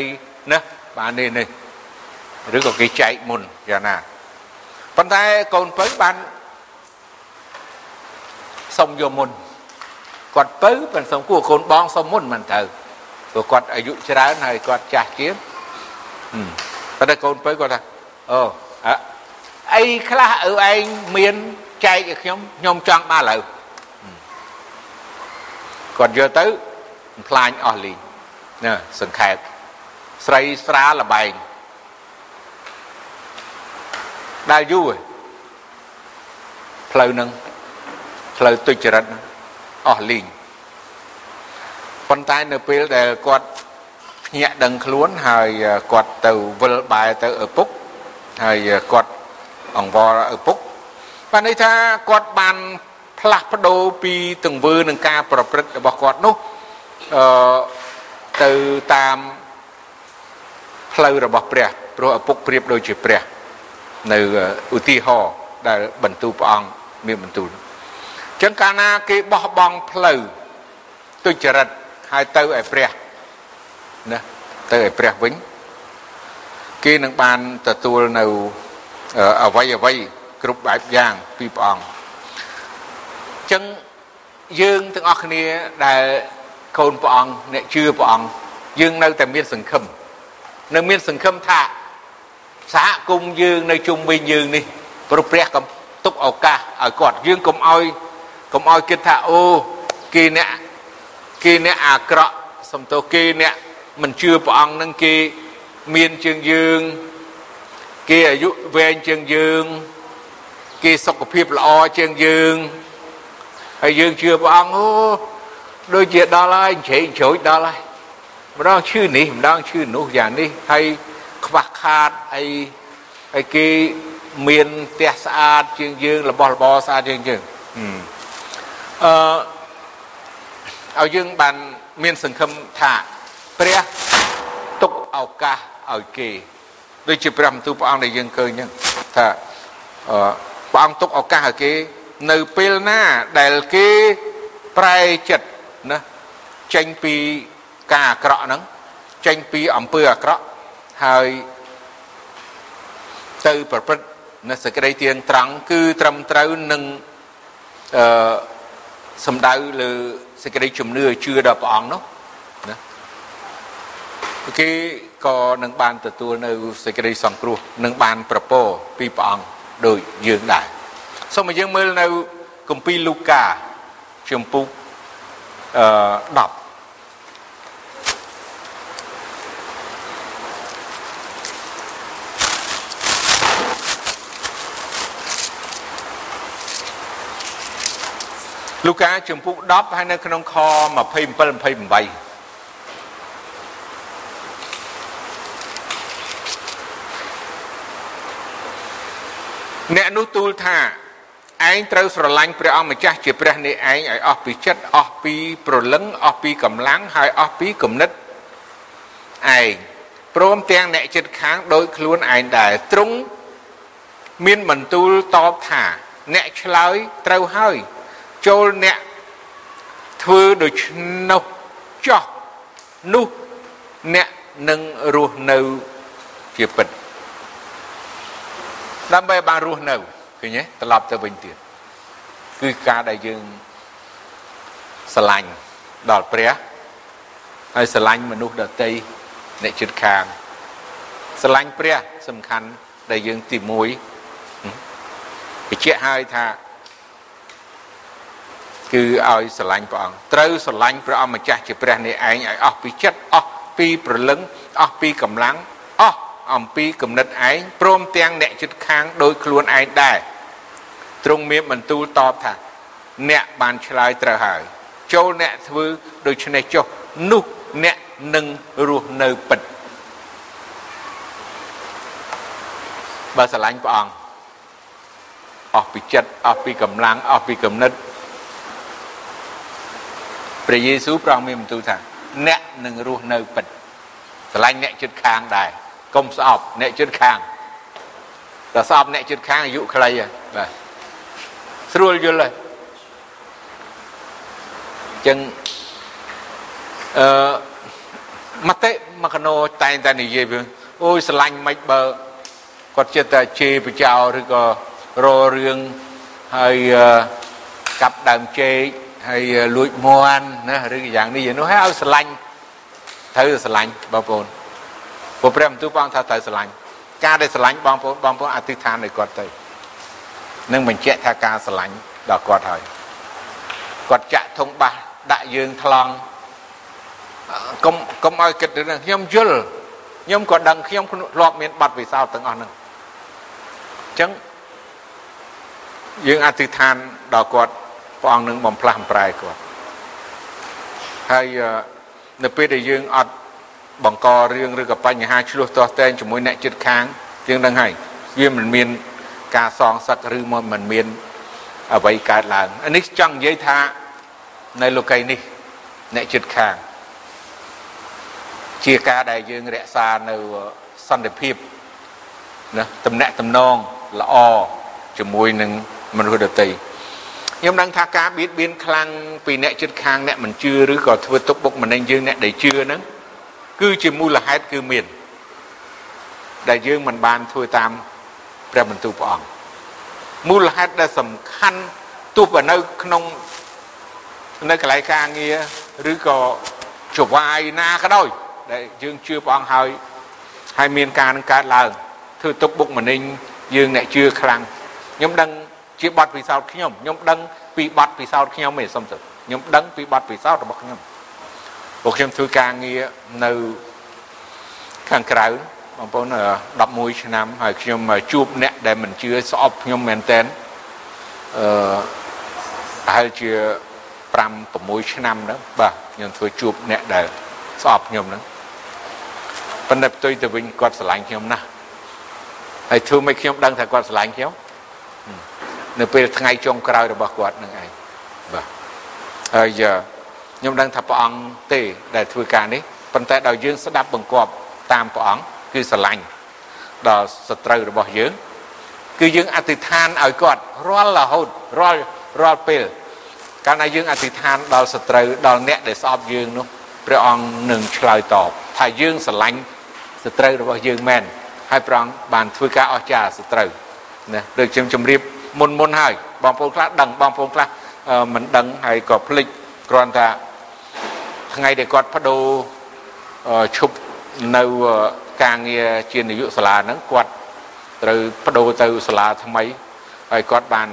ណាបាននេះនេះឬក៏គេចែកមុនយ៉ាងណាប៉ុន្តែកូនពៅបាន សុំយកមុនគាត់ពៅបានសុំគួរកូនបងសុំមុនមិនទៅព្រោះគាត់អាយុច្រើនហើយគាត់ចាស់ជាងប៉ុន្តែកូនពៅគាត់ថាអូអីខ្លះឪឯងមានចែកឲ្យខ្ញុំខ្ញុំចង់បានឥឡូវគាត់យកទៅផ្លាញអស់លីងណាសង្ខេបស្រីស្រាលបែងដែលយូរផ្លូវនឹង ផ្លូវទុច្ចរិតអស់លីងប៉ុន្តែនៅពេលដែលគាត់ភ្ញាក់ដឹងខ្លួនហើយគាត់ទៅវិលបែរទៅឪពុកហើយគាត់អង្វរឪពុកបានន័យថាគាត់បានផ្លាស់ប្ដូរពីទង្វើនឹងការប្រព្រឹត្តរបស់គាត់នោះអឺទៅតាមផ្លូវរបស់ព្រះព្រោះឪពុកប្រៀបដូចជាព្រះ នៅឧទាហរណ៍ដែលបន្ទូលព្រះអង្គមានបន្ទូលអញ្ចឹងកាលណាគេបោះបង់ផ្លូវទុច្ចរិតហើយទៅឲ្យព្រះណាទៅឲ្យព្រះវិញគេនឹងបានទទួលនៅអវ័យអវ័យគ្រប់បែបយ៉ាងពីព្រះអង្គចឹងយើងទាំងអស់គ្នាដែលកូនព្រះអង្គអ្នកជឿព្រះអង្គយើងនៅតែមានសង្ឃឹមនៅមានសង្ឃឹមថាសហគមន៍យើងនៅជុំវិញយើងនេះព្រោះព្រះកំទុកឱកាសឲ្យគាត់យើងកុំឲ្យ កុំឲ្យគិតថាអូគេអ្នកគេអ្នកអាក្រក់សំទោសគេអ្នកមិនជឿព្រះអង្គនឹងគេមានជាងយើងគេអាយុវែងជាងយើង គេសុខភាពល្អជាងយើងហើយយើងជឿព្រះអង្គអូដូចជាដល់ហើយជ្រែកជ្រោចដល់ហើយម្ដងឈឺនេះម្ដងឈឺនោះយ៉ាងនេះហើយខ្វះខាតអីហើយគេមានផ្ទះស្អាតជាងយើងរបស់របរស្អាតជាងយើង អឺឲ្យយើងបានមានសង្ឃឹមថាព្រះទុកឱកាសឲ្យគេដូចជាព្រះបន្ទូលព្រះអង្គដែលយើងឃើញហ្នឹងថាព្រះអង្គទុកឱកាសឲ្យគេនៅពេលណាដែលគេប្រែចិត្តណាចេញពីការអាក្រក់ហ្នឹងចេញពីអំពើអាក្រក់ហើយទៅប្រព្រឹត្តនៅសេចក្តីទៀងត្រង់គឺត្រឹមត្រូវនឹងអឺ សំដៅលើសេចក្តីជំនឿជឿដល់ព្រះអង្គនោះណាគេក៏នឹងបានទទួលនៅសេចក្តីសង្គ្រោះនឹងបានប្រពោពីព្រះអង្គដូចយើងដែរសូមឲ្យយើងមើលនៅគម្ពីរលូកាជំពូកអឺ10 លូកាជំពូក10ហើយនៅក្នុងខ27 28អ្នកនោះទូលថាឯងត្រូវស្រឡាញ់ព្រះអង្គម្ចាស់ជាព្រះនេះឯងឲ្យអស់ពីចិត្តអស់ពីព្រលឹងអស់ពីកម្លាំងហើយអស់ពីគំនិតឯងព្រមទាំងអ្នកចិត្តខាងដោយខ្លួនឯងដែរទ្រង់មានបន្ទូលតបថា អ្នកឆ្លើយត្រូវហើយ ចូលអ្នកធ្វើដូច្នោះចោះនោះអ្នកនឹងរស់នៅជាពិតដើម្បីបានរស់នៅឃើញទេត្រឡប់ទៅវិញទៀតគឺការដែលយើងស្រឡាញ់ដល់ព្រះហើយស្រឡាញ់មនុស្សដទៃអ្នកជិតខាងស្រឡាញ់ព្រះសំខាន់ដែលយើងទី1បញ្ជាក់ឲ្យថា គឺឲ្យស្រឡាញ់ព្រះអង្គត្រូវស្រឡាញ់ព្រះអង្គម្ចាស់ជាព្រះនេះឯងឲ្យអស់ពីចិត្តអស់ពីព្រលឹងអស់ពីកម្លាំងអស់អំពីគំនិតឯងព្រមទាំងអ្នកចិត្តខាងដោយខ្លួនឯងដែរទ្រង់មានបន្ទូលតបថា អ្នកបានឆ្លើយត្រូវហើយចូលអ្នកធ្វើដូច្នេះចុះនោះអ្នកនឹងរស់នៅពិតបើស្រឡាញ់ព្រះអង្គអស់ពីចិត្តអស់ពីកម្លាំងអស់ពីគំនិត ព្រះយេស៊ូវប្រងមានបន្ទូលថាអ្នកនឹងរស់នៅពិតស្រឡាញ់អ្នកជិតខាងដែរកុំស្អប់អ្នកជិតខាងតែស្អប់អ្នកជិតខាងអាយុខ្លីហើយបាទស្រួលយល់ហើយចឹងអឺមតិមកណោតែងតែនិយាយវាអូយស្រឡាញ់មិនបើគាត់ចិត្តតែជេរបចោឬក៏ររឿងហើយកាប់ដើមចេក ហើយលួចមន់ណាឬយ៉ាងនេះយ៉ាងនោះហើយឲ្យស្រឡាញ់ត្រូវស្រឡាញ់បងប្អូនព្រោះព្រះបន្ទូលបងថាត្រូវស្រឡាញ់ការដែលស្រឡាញ់បងប្អូនបងប្អូនអធិដ្ឋានឲ្យគាត់ទៅនឹងបញ្ជាក់ថាការស្រឡាញ់ដល់គាត់ហើយគាត់ចាក់ធុងបាសដាក់យើងថ្លង់កុំកុំឲ្យគិតរឿងខ្ញុំយល់ខ្ញុំក៏ដឹងខ្ញុំធ្លាប់មានប័ណ្ណវិសោធន៍ទាំងអស់ហ្នឹងអញ្ចឹងយើងអធិដ្ឋានដល់គាត់ ព្រះអង្គនឹងបំផ្លាស់បំប្រែគាត់ហើយនៅពេលដែលយើងអត់បង្ករឿងឬក៏បញ្ហាឆ្លោះទាស់តែងជាមួយអ្នកចិត្តខាងយើងដឹងហើយវាមិនមានការសងសឹកឬមកមិនមានអ្វីកើតឡើងនេះចង់និយាយថានៅលោកីនេះ អ្នកចិត្តខាង ជាការដែលយើងរក្សានៅសន្តិភាពណាតំណាក់តំណងល្អជាមួយនឹងមនុស្សដទៃ ខ្ញុំដឹងថាការបៀតបៀនខ្លាំងពីអ្នកចិត្តខាងអ្នកមិនជឿឬក៏ធ្វើទុកបុកម្នេញយើងអ្នកដែលជឿហ្នឹងគឺជាមូលហេតុគឺមាន ដែលយើងមិនបានធ្វើតាមព្រះបន្ទូលព្រះអង្គមូលហេតុដែលសំខាន់ទោះបើនៅក្នុងនៅកន្លែងការងារឬក៏ចវាយណាក៏ដោយដែលយើងជឿព្រះអង្គហើយហើយមានការនឹងកើតឡើងធ្វើទុកបុកម្នេញយើងអ្នកជឿខ្លាំងខ្ញុំដឹង ជាបទពិសោធន៍ខ្ញុំខ្ញុំដឹងពីបទពិសោធន៍ខ្ញុំឯងសុំទៅខ្ញុំដឹងពីបទពិសោធន៍របស់ខ្ញុំពួកខ្ញុំធ្វើការងារនៅខាងក្រៅបងប្អូន11ឆ្នាំហើយខ្ញុំជួបអ្នកដែលមិនជឿស្អប់ខ្ញុំមែនតើអឺប្រហែលជា5 6ឆ្នាំហ្នឹងបាទខ្ញុំធ្វើជួបអ្នកដែលស្អប់ខ្ញុំហ្នឹងប៉ុន្តែផ្ទុយទៅវិញគាត់ស្រឡាញ់ខ្ញុំណាស់ហើយធ្វើឲ្យខ្ញុំដឹងថាគាត់ស្រឡាញ់ខ្ញុំ នៅពេលថ្ងៃចុងក្រោយរបស់គាត់នឹងឯងបាទហើយខ្ញុំដឹងថាព្រះអង្គទេដែលធ្វើការនេះប៉ុន្តែដល់យើងស្ដាប់បង្គាប់តាមព្រះអង្គគឺស្រឡាញ់ដល់សត្រូវរបស់យើង គឺយើងអធិដ្ឋានឲ្យគាត់រាល់រហូតរាល់រាល់ពេលកាលណាយើងអធិដ្ឋានដល់សត្រូវដល់អ្នកដែលស្អប់យើងនោះព្រះអង្គនឹងឆ្លើយតបថាយើងស្រឡាញ់សត្រូវរបស់យើងមែនហើយព្រះអង្គបានធ្វើការអស្ចារ្យសត្រូវណាដូចខ្ញុំជម្រាប មុនមុនហើយបងប្អូនខ្លះដឹងបងប្អូនខ្លះមិនដឹងហើយក៏ភ្លេចគ្រាន់តែថ្ងៃដែលគាត់បដូរឈប់នៅការងារជានាយកសាលាហ្នឹងគាត់ត្រូវបដូរទៅសាលាថ្មីហើយគាត់បាន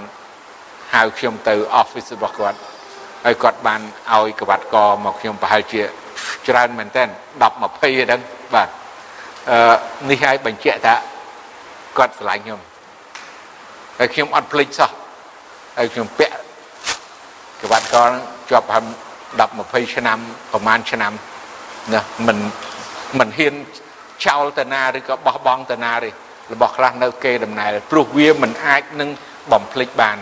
ហៅខ្ញុំទៅ office របស់គាត់ហើយគាត់បានឲ្យកវ៉ាត់កមកខ្ញុំប្រហែលជាច្រើនមែនតើ10 20ហ្នឹងបាទអឺនេះឲ្យបញ្ជាក់ថាគាត់ស្រឡាញ់ខ្ញុំ ហើយខ្ញុំអត់ភ្លេចសោះហើយខ្ញុំពាក់ក្បាត់កលជាប់ហាំ10 20ឆ្នាំប្រហែលឆ្នាំណាមិនមិនហ៊ានចោលតាណាឬក៏បោះបង់តាណាទេរបស់ខ្លះនៅគេដំណែលព្រោះវាមិនអាចនឹងបំភ្លេចបាន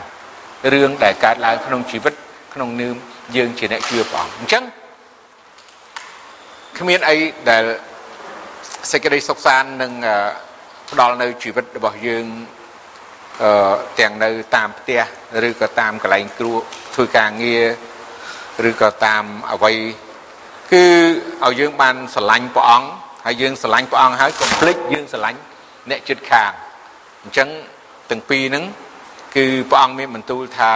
រឿងដែលកើតឡើងក្នុងជីវិតក្នុងនាមយើងជាអ្នកជឿព្រះអង្គអញ្ចឹងគ្មានអីដែលសេចក្តីសុខសាន្តនឹងផ្ដល់នៅជីវិតរបស់យើងអឺ ទាំងនៅតាមផ្ទះឬក៏តាមកន្លែងគ្រួធ្វើការងារឬក៏តាមអវ័យគឺឲ្យយើងបានស្រឡាញ់ព្រះអង្គហើយយើងស្រឡាញ់ព្រះអង្គហើយកុំភ្លេចយើងស្រឡាញ់អ្នកជិតខាងអញ្ចឹងទាំងពីរហ្នឹងគឺព្រះអង្គមានបន្ទូលថា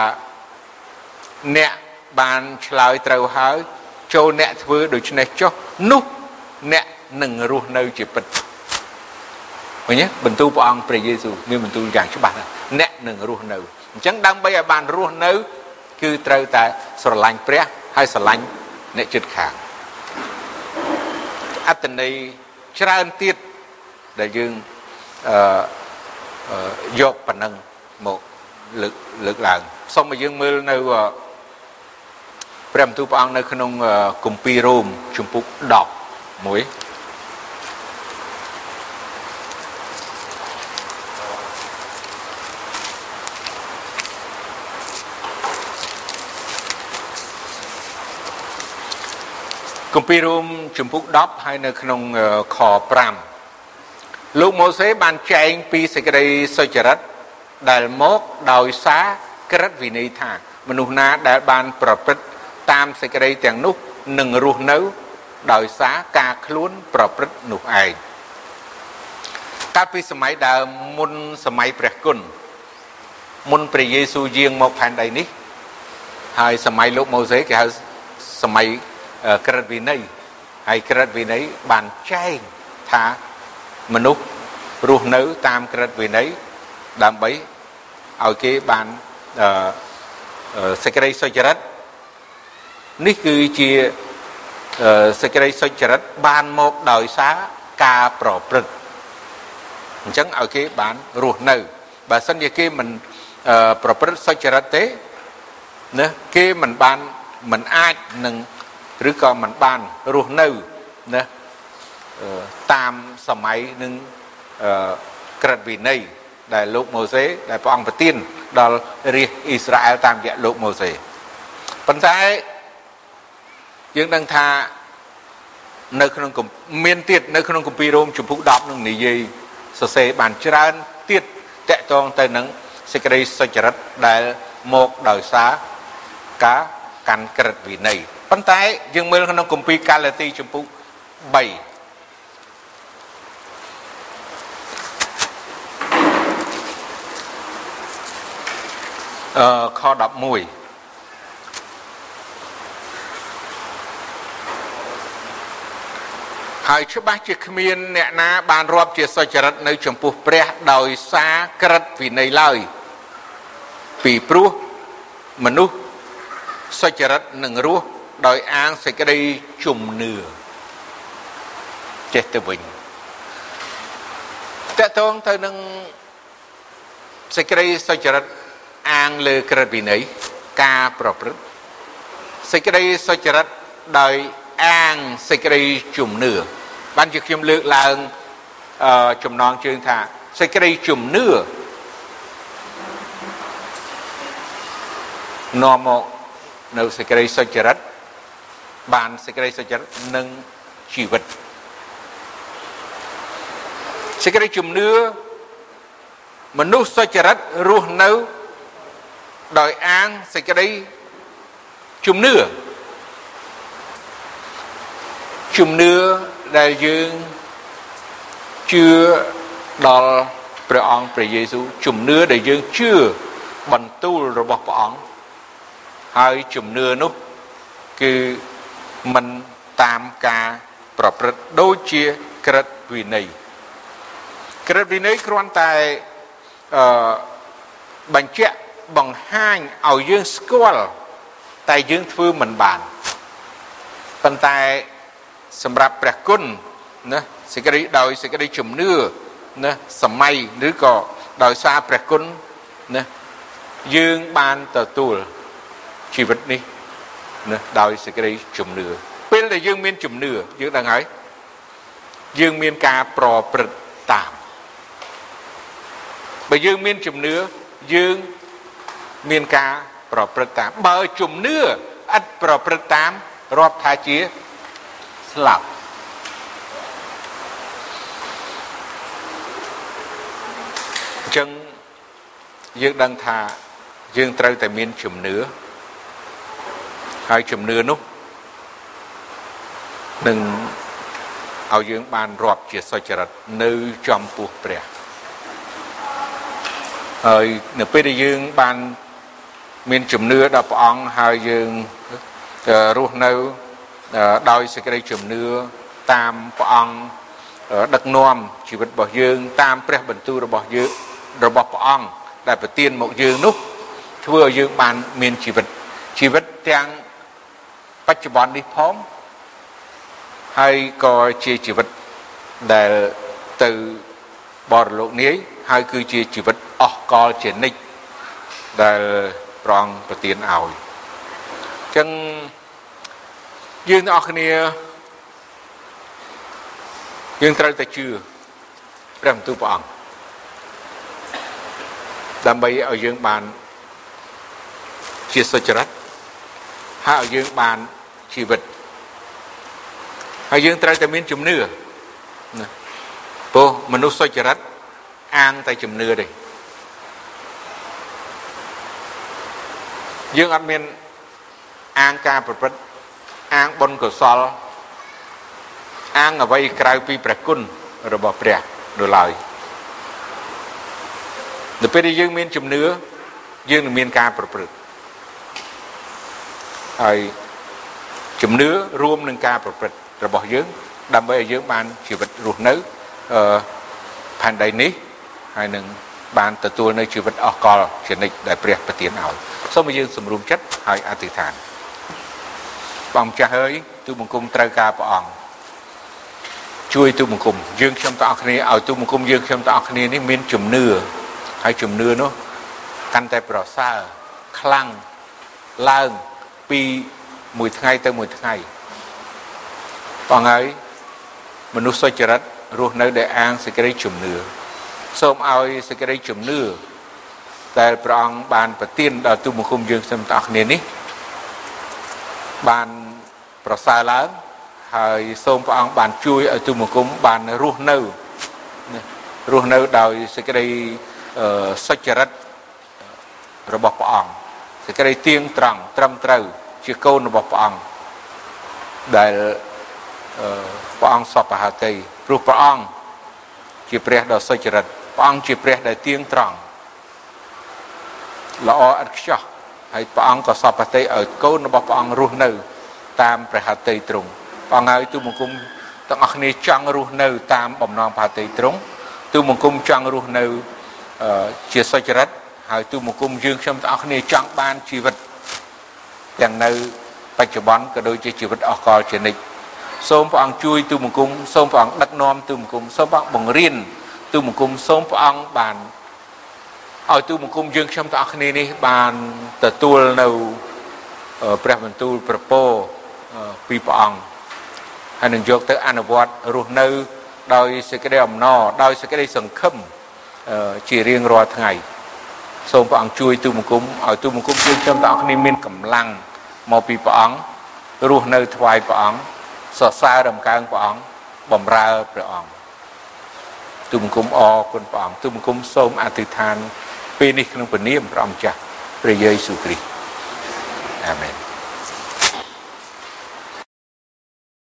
អ្នកបានឆ្លើយត្រូវហើយចូលអ្នកធ្វើដូច្នេះចុះនោះអ្នកនឹងរស់នៅជាពិត ឃើញទេបន្ទូលព្រះអង្គព្រះយេស៊ូវមានបន្ទូលយ៉ាងច្បាស់អ្នកនឹងរស់នៅអញ្ចឹងដើម្បីឲ្យបានរស់នៅគឺត្រូវតែស្រឡាញ់ព្រះហើយស្រឡាញ់អ្នកជិតខាងអត្តន័យច្រើនទៀតដែលយើងអឺយកប៉ុណ្ណឹងមកលើកលើកឡើងសូមឲ្យយើងមើលនៅព្រះបន្ទូលព្រះអង្គនៅក្នុងគម្ពីររ៉ូមជំពូក10 1 គម្ពីររ៉ូមជំពូក10ហើយនៅក្នុងខ5លោកម៉ូសេបានចែងពីសេចក្តីសុចរិតដែលមកដោយសារក្រឹតវិន័យថាមនុស្សណាដែលបានប្រព្រឹត្តតាមសេចក្តីទាំងនោះនឹងរស់នៅដោយសារការខ្លួនប្រព្រឹត្តនោះឯងកាលពីសម័យដើមមុនសម័យព្រះគុណមុនព្រះយេស៊ូវយាងមកផែនដីនេះហើយសម័យលោកម៉ូសេគេហៅសម័យ ក្រឹតវិន័យហើយក្រឹតវិន័យបានចែងថាមនុស្សរស់នៅតាមក្រឹតវិន័យដើម្បីឲ្យគេបានសេចក្តីសុចរិតនេះគឺជាសេចក្តីសុចរិតបានមកដោយសារការប្រព្រឹត្តអញ្ចឹងឲ្យគេបានរស់នៅបើសិនជាគេមិនប្រព្រឹត្តសុចរិតទេណាគេមិនបានមិនអាចនឹង ឬក៏មិនបានរស់នៅណាតាមសម័យនឹងក្រិតវិន័យដែលលោកម៉ូសេដែលព្រះអង្គប្រទានដល់រាជអ៊ីស្រាអែលតាមរយៈលោកម៉ូសេប៉ុន្តែយើងដឹងថានៅក្នុងមានទៀតនៅក្នុងគម្ពីររ៉ូមជំពូក10នឹងនិយាយសរសេរបានច្រើនទៀតតកតងទៅនឹងសេចក្តីសុចរិតដែលមកដោយសារការកាន់ក្រិតវិន័យ ប៉ុន្តែយើងមើលក្នុងគម្ពីរកាឡាទីជំពូក3អឺខ11ហើយច្បាស់ជាគ្មានអ្នកណាបានរាប់ជាសុចរិតនៅចំពោះព្រះដោយសារក្រិតវិន័យឡើយពីព្រោះមនុស្សសុចរិតនឹងរស់ ដោយអាងសេចក្តីជំនឿចេះទៅវិញតកតងទៅនឹងសេចក្តីសុចរិតអាងលើក្រឹតវិន័យការប្រព្រឹត្តសេចក្តីសុចរិតដោយអាងសេចក្តីជំនឿបានជាខ្ញុំលើកឡើងចំណងជើងថាសេចក្តីជំនឿនាំមកនៅសេចក្តីសុចរិត បានសេចក្តីសុចរិតនិងជីវិតសេចក្តីជំនឿមនុស្សសុចរិតរស់នៅដោយអាងសេចក្តីជំនឿជំនឿដែលយើងជឿដល់ព្រះអង្គព្រះយេស៊ូវជំនឿដែលយើងជឿបន្ទូលរបស់ព្រះអង្គហើយជំនឿនោះគឺ មិនតាមការប្រព្រឹត្តដូចជាក្រឹតវិន័យក្រឹតវិន័យគ្រាន់តែអឺបញ្ជាក់បង្ហាញឲ្យយើងស្គាល់តែយើងធ្វើមិនបានប៉ុន្តែសម្រាប់ព្រះគុណណាសេចក្តីដោយសេចក្តីជំនឿណាសម័យឬក៏ដោយសារព្រះគុណណាយើងបានទទួលជីវិតនេះ ណាដោយសេចក្តីជំនឿពេលដែលយើងមានជំនឿយើងដឹងហើយយើងមានការប្រព្រឹត្តតាមបើយើងមានជំនឿយើងមានការប្រព្រឹត្តតាមបើជំនឿឥតប្រព្រឹត្តតាមរាប់ថាជាស្លាប់អញ្ចឹងយើងដឹងថាយើងត្រូវតែមានជំនឿ ហើយជំនឿនោះនឹងឲ្យយើងបានរាប់ជាសុចរិតនៅចំពោះព្រះហើយនៅពេលដែលយើងបានមានជំនឿដល់ព្រះអង្គហើយយើងរស់នៅដោយសេចក្តីជំនឿតាមព្រះអង្គដឹកនាំជីវិតរបស់យើង តាមព្រះបន្ទូលរបស់យើងរបស់ព្រះអង្គដែលប្រទានមកយើងនោះធ្វើឲ្យយើងបានមានជីវិតជីវិតទាំង បច្ចុប្បន្ននេះផងហើយក៏ជាជីវិតដែលទៅបរលោកនាយហើយគឺជាជីវិតអស់កលជានិច្ចដែលប្រងប្រទានឲ្យអញ្ចឹងយើងទាំងអស់គ្នាយើងត្រូវតែជឿព្រះបន្ទូលព្រះអង្គដើម្បីឲ្យយើងបានជាសុចរិតហើយឲ្យយើងបាន ជីវិតហើយយើងត្រូវតែមានជំនឿណាព្រោះមនុស្សសុចរិតអាងតែជំនឿទេយើងអត់មានអាងការប្រព្រឹត្តអាងបុណ្យកុសលអាងអ្វីក្រៅពីព្រះគុណរបស់ព្រះនោះឡើយនៅពេលដែលយើងមានជំនឿយើងនឹងមានការប្រព្រឹត្តហើយ ជំនឿរួមនឹងការប្រព្រឹត្តរបស់យើង ដើម្បីឲ្យយើងបានជីវិតរស់នៅអឺផែនដីនេះហើយនឹងបានទទួលនៅជីវិតអស់កលជានិច្ចដែលព្រះប្រទានឲ្យសូមឲ្យយើងសម្រុំចិត្តហើយអធិដ្ឋានបងម្ចាស់អើយទូបង្គំត្រូវការព្រះអង្គជួយទូបង្គំយើងខ្ញុំទាំងអស់គ្នាឲ្យទូបង្គំយើងខ្ញុំទាំងអស់គ្នានេះមានជំនឿហើយជំនឿនោះកាន់តែប្រសើរខ្លាំងឡើងពី មួយថ្ងៃទៅមួយថ្ងៃបងហើយមនុស្សសុចរិតរស់នៅដែលអាងសេចក្តីជំនឿសូមឲ្យសេចក្តីជំនឿដែលព្រះអង្គបានប្រទានដល់ទូបង្គំយើងខ្ញុំទាំងអស់គ្នានេះបានប្រសើរឡើងហើយសូមព្រះអង្គបានជួយឲ្យទូបង្គំបានរស់នៅរស់នៅដោយសេចក្តីសុចរិតរបស់ព្រះអង្គសេចក្តីទៀងត្រង់ត្រឹមត្រូវ ជាកូនរបស់ព្រះអង្គដែលព្រះអង្គសពហតីព្រោះព្រះអង្គជាព្រះដ៏សុចរិតព្រះអង្គជាព្រះដែលទៀងត្រង់ល្អឥតខ្ចោះហើយព្រះអង្គក៏សពតិឲ្យកូនរបស់ព្រះអង្គរស់នៅ តាមព្រះហត្ថីទ្រង់ព្រះអង្គហើយទូបង្គំទាំងអស់គ្នាចង់រស់នៅ តាមបំណងព្រះហត្ថីទ្រង់ទូបង្គំចង់រស់នៅជាសុចរិតហើយទូបង្គំយើងខ្ញុំទាំងអស់គ្នាចង់បានជីវិត ទាំងនៅបច្ចុប្បន្នក៏ដូចជាជីវិតអស់កលជានិច្ចសូមព្រះអង្គជួយទូបង្គំសូមព្រះអង្គដឹកនាំទូបង្គំសូមព្រះអង្គបង្រៀនទូបង្គំសូមព្រះអង្គបានឲ្យទូបង្គំយើងខ្ញុំទាំងអស់គ្នានេះបានទទួលនៅព្រះបន្ទូលប្រពោពីព្រះអង្គហើយនឹងយកទៅអនុវត្តរស់នៅ ដោយសេចក្តីអំណរដោយសេចក្តីសង្ឃឹមជារៀងរាល់ថ្ងៃ សូមព្រះអង្គជួយទូបង្គំឲ្យទូបង្គំយើងខ្ញុំទាំងអស់គ្នាមានកម្លាំង មកពីព្រះអង្គរស់នៅថ្វាយព្រះអង្គសរសើររំកើងព្រះអង្គបំរើព្រះអង្គទូបង្គំអរគុណព្រះអង្គទូបង្គំសូមអធិដ្ឋានពេលនេះក្នុងព្រះនាមព្រះអង្គចាស់ព្រះយេស៊ូវគ្រីស្ទអាមែន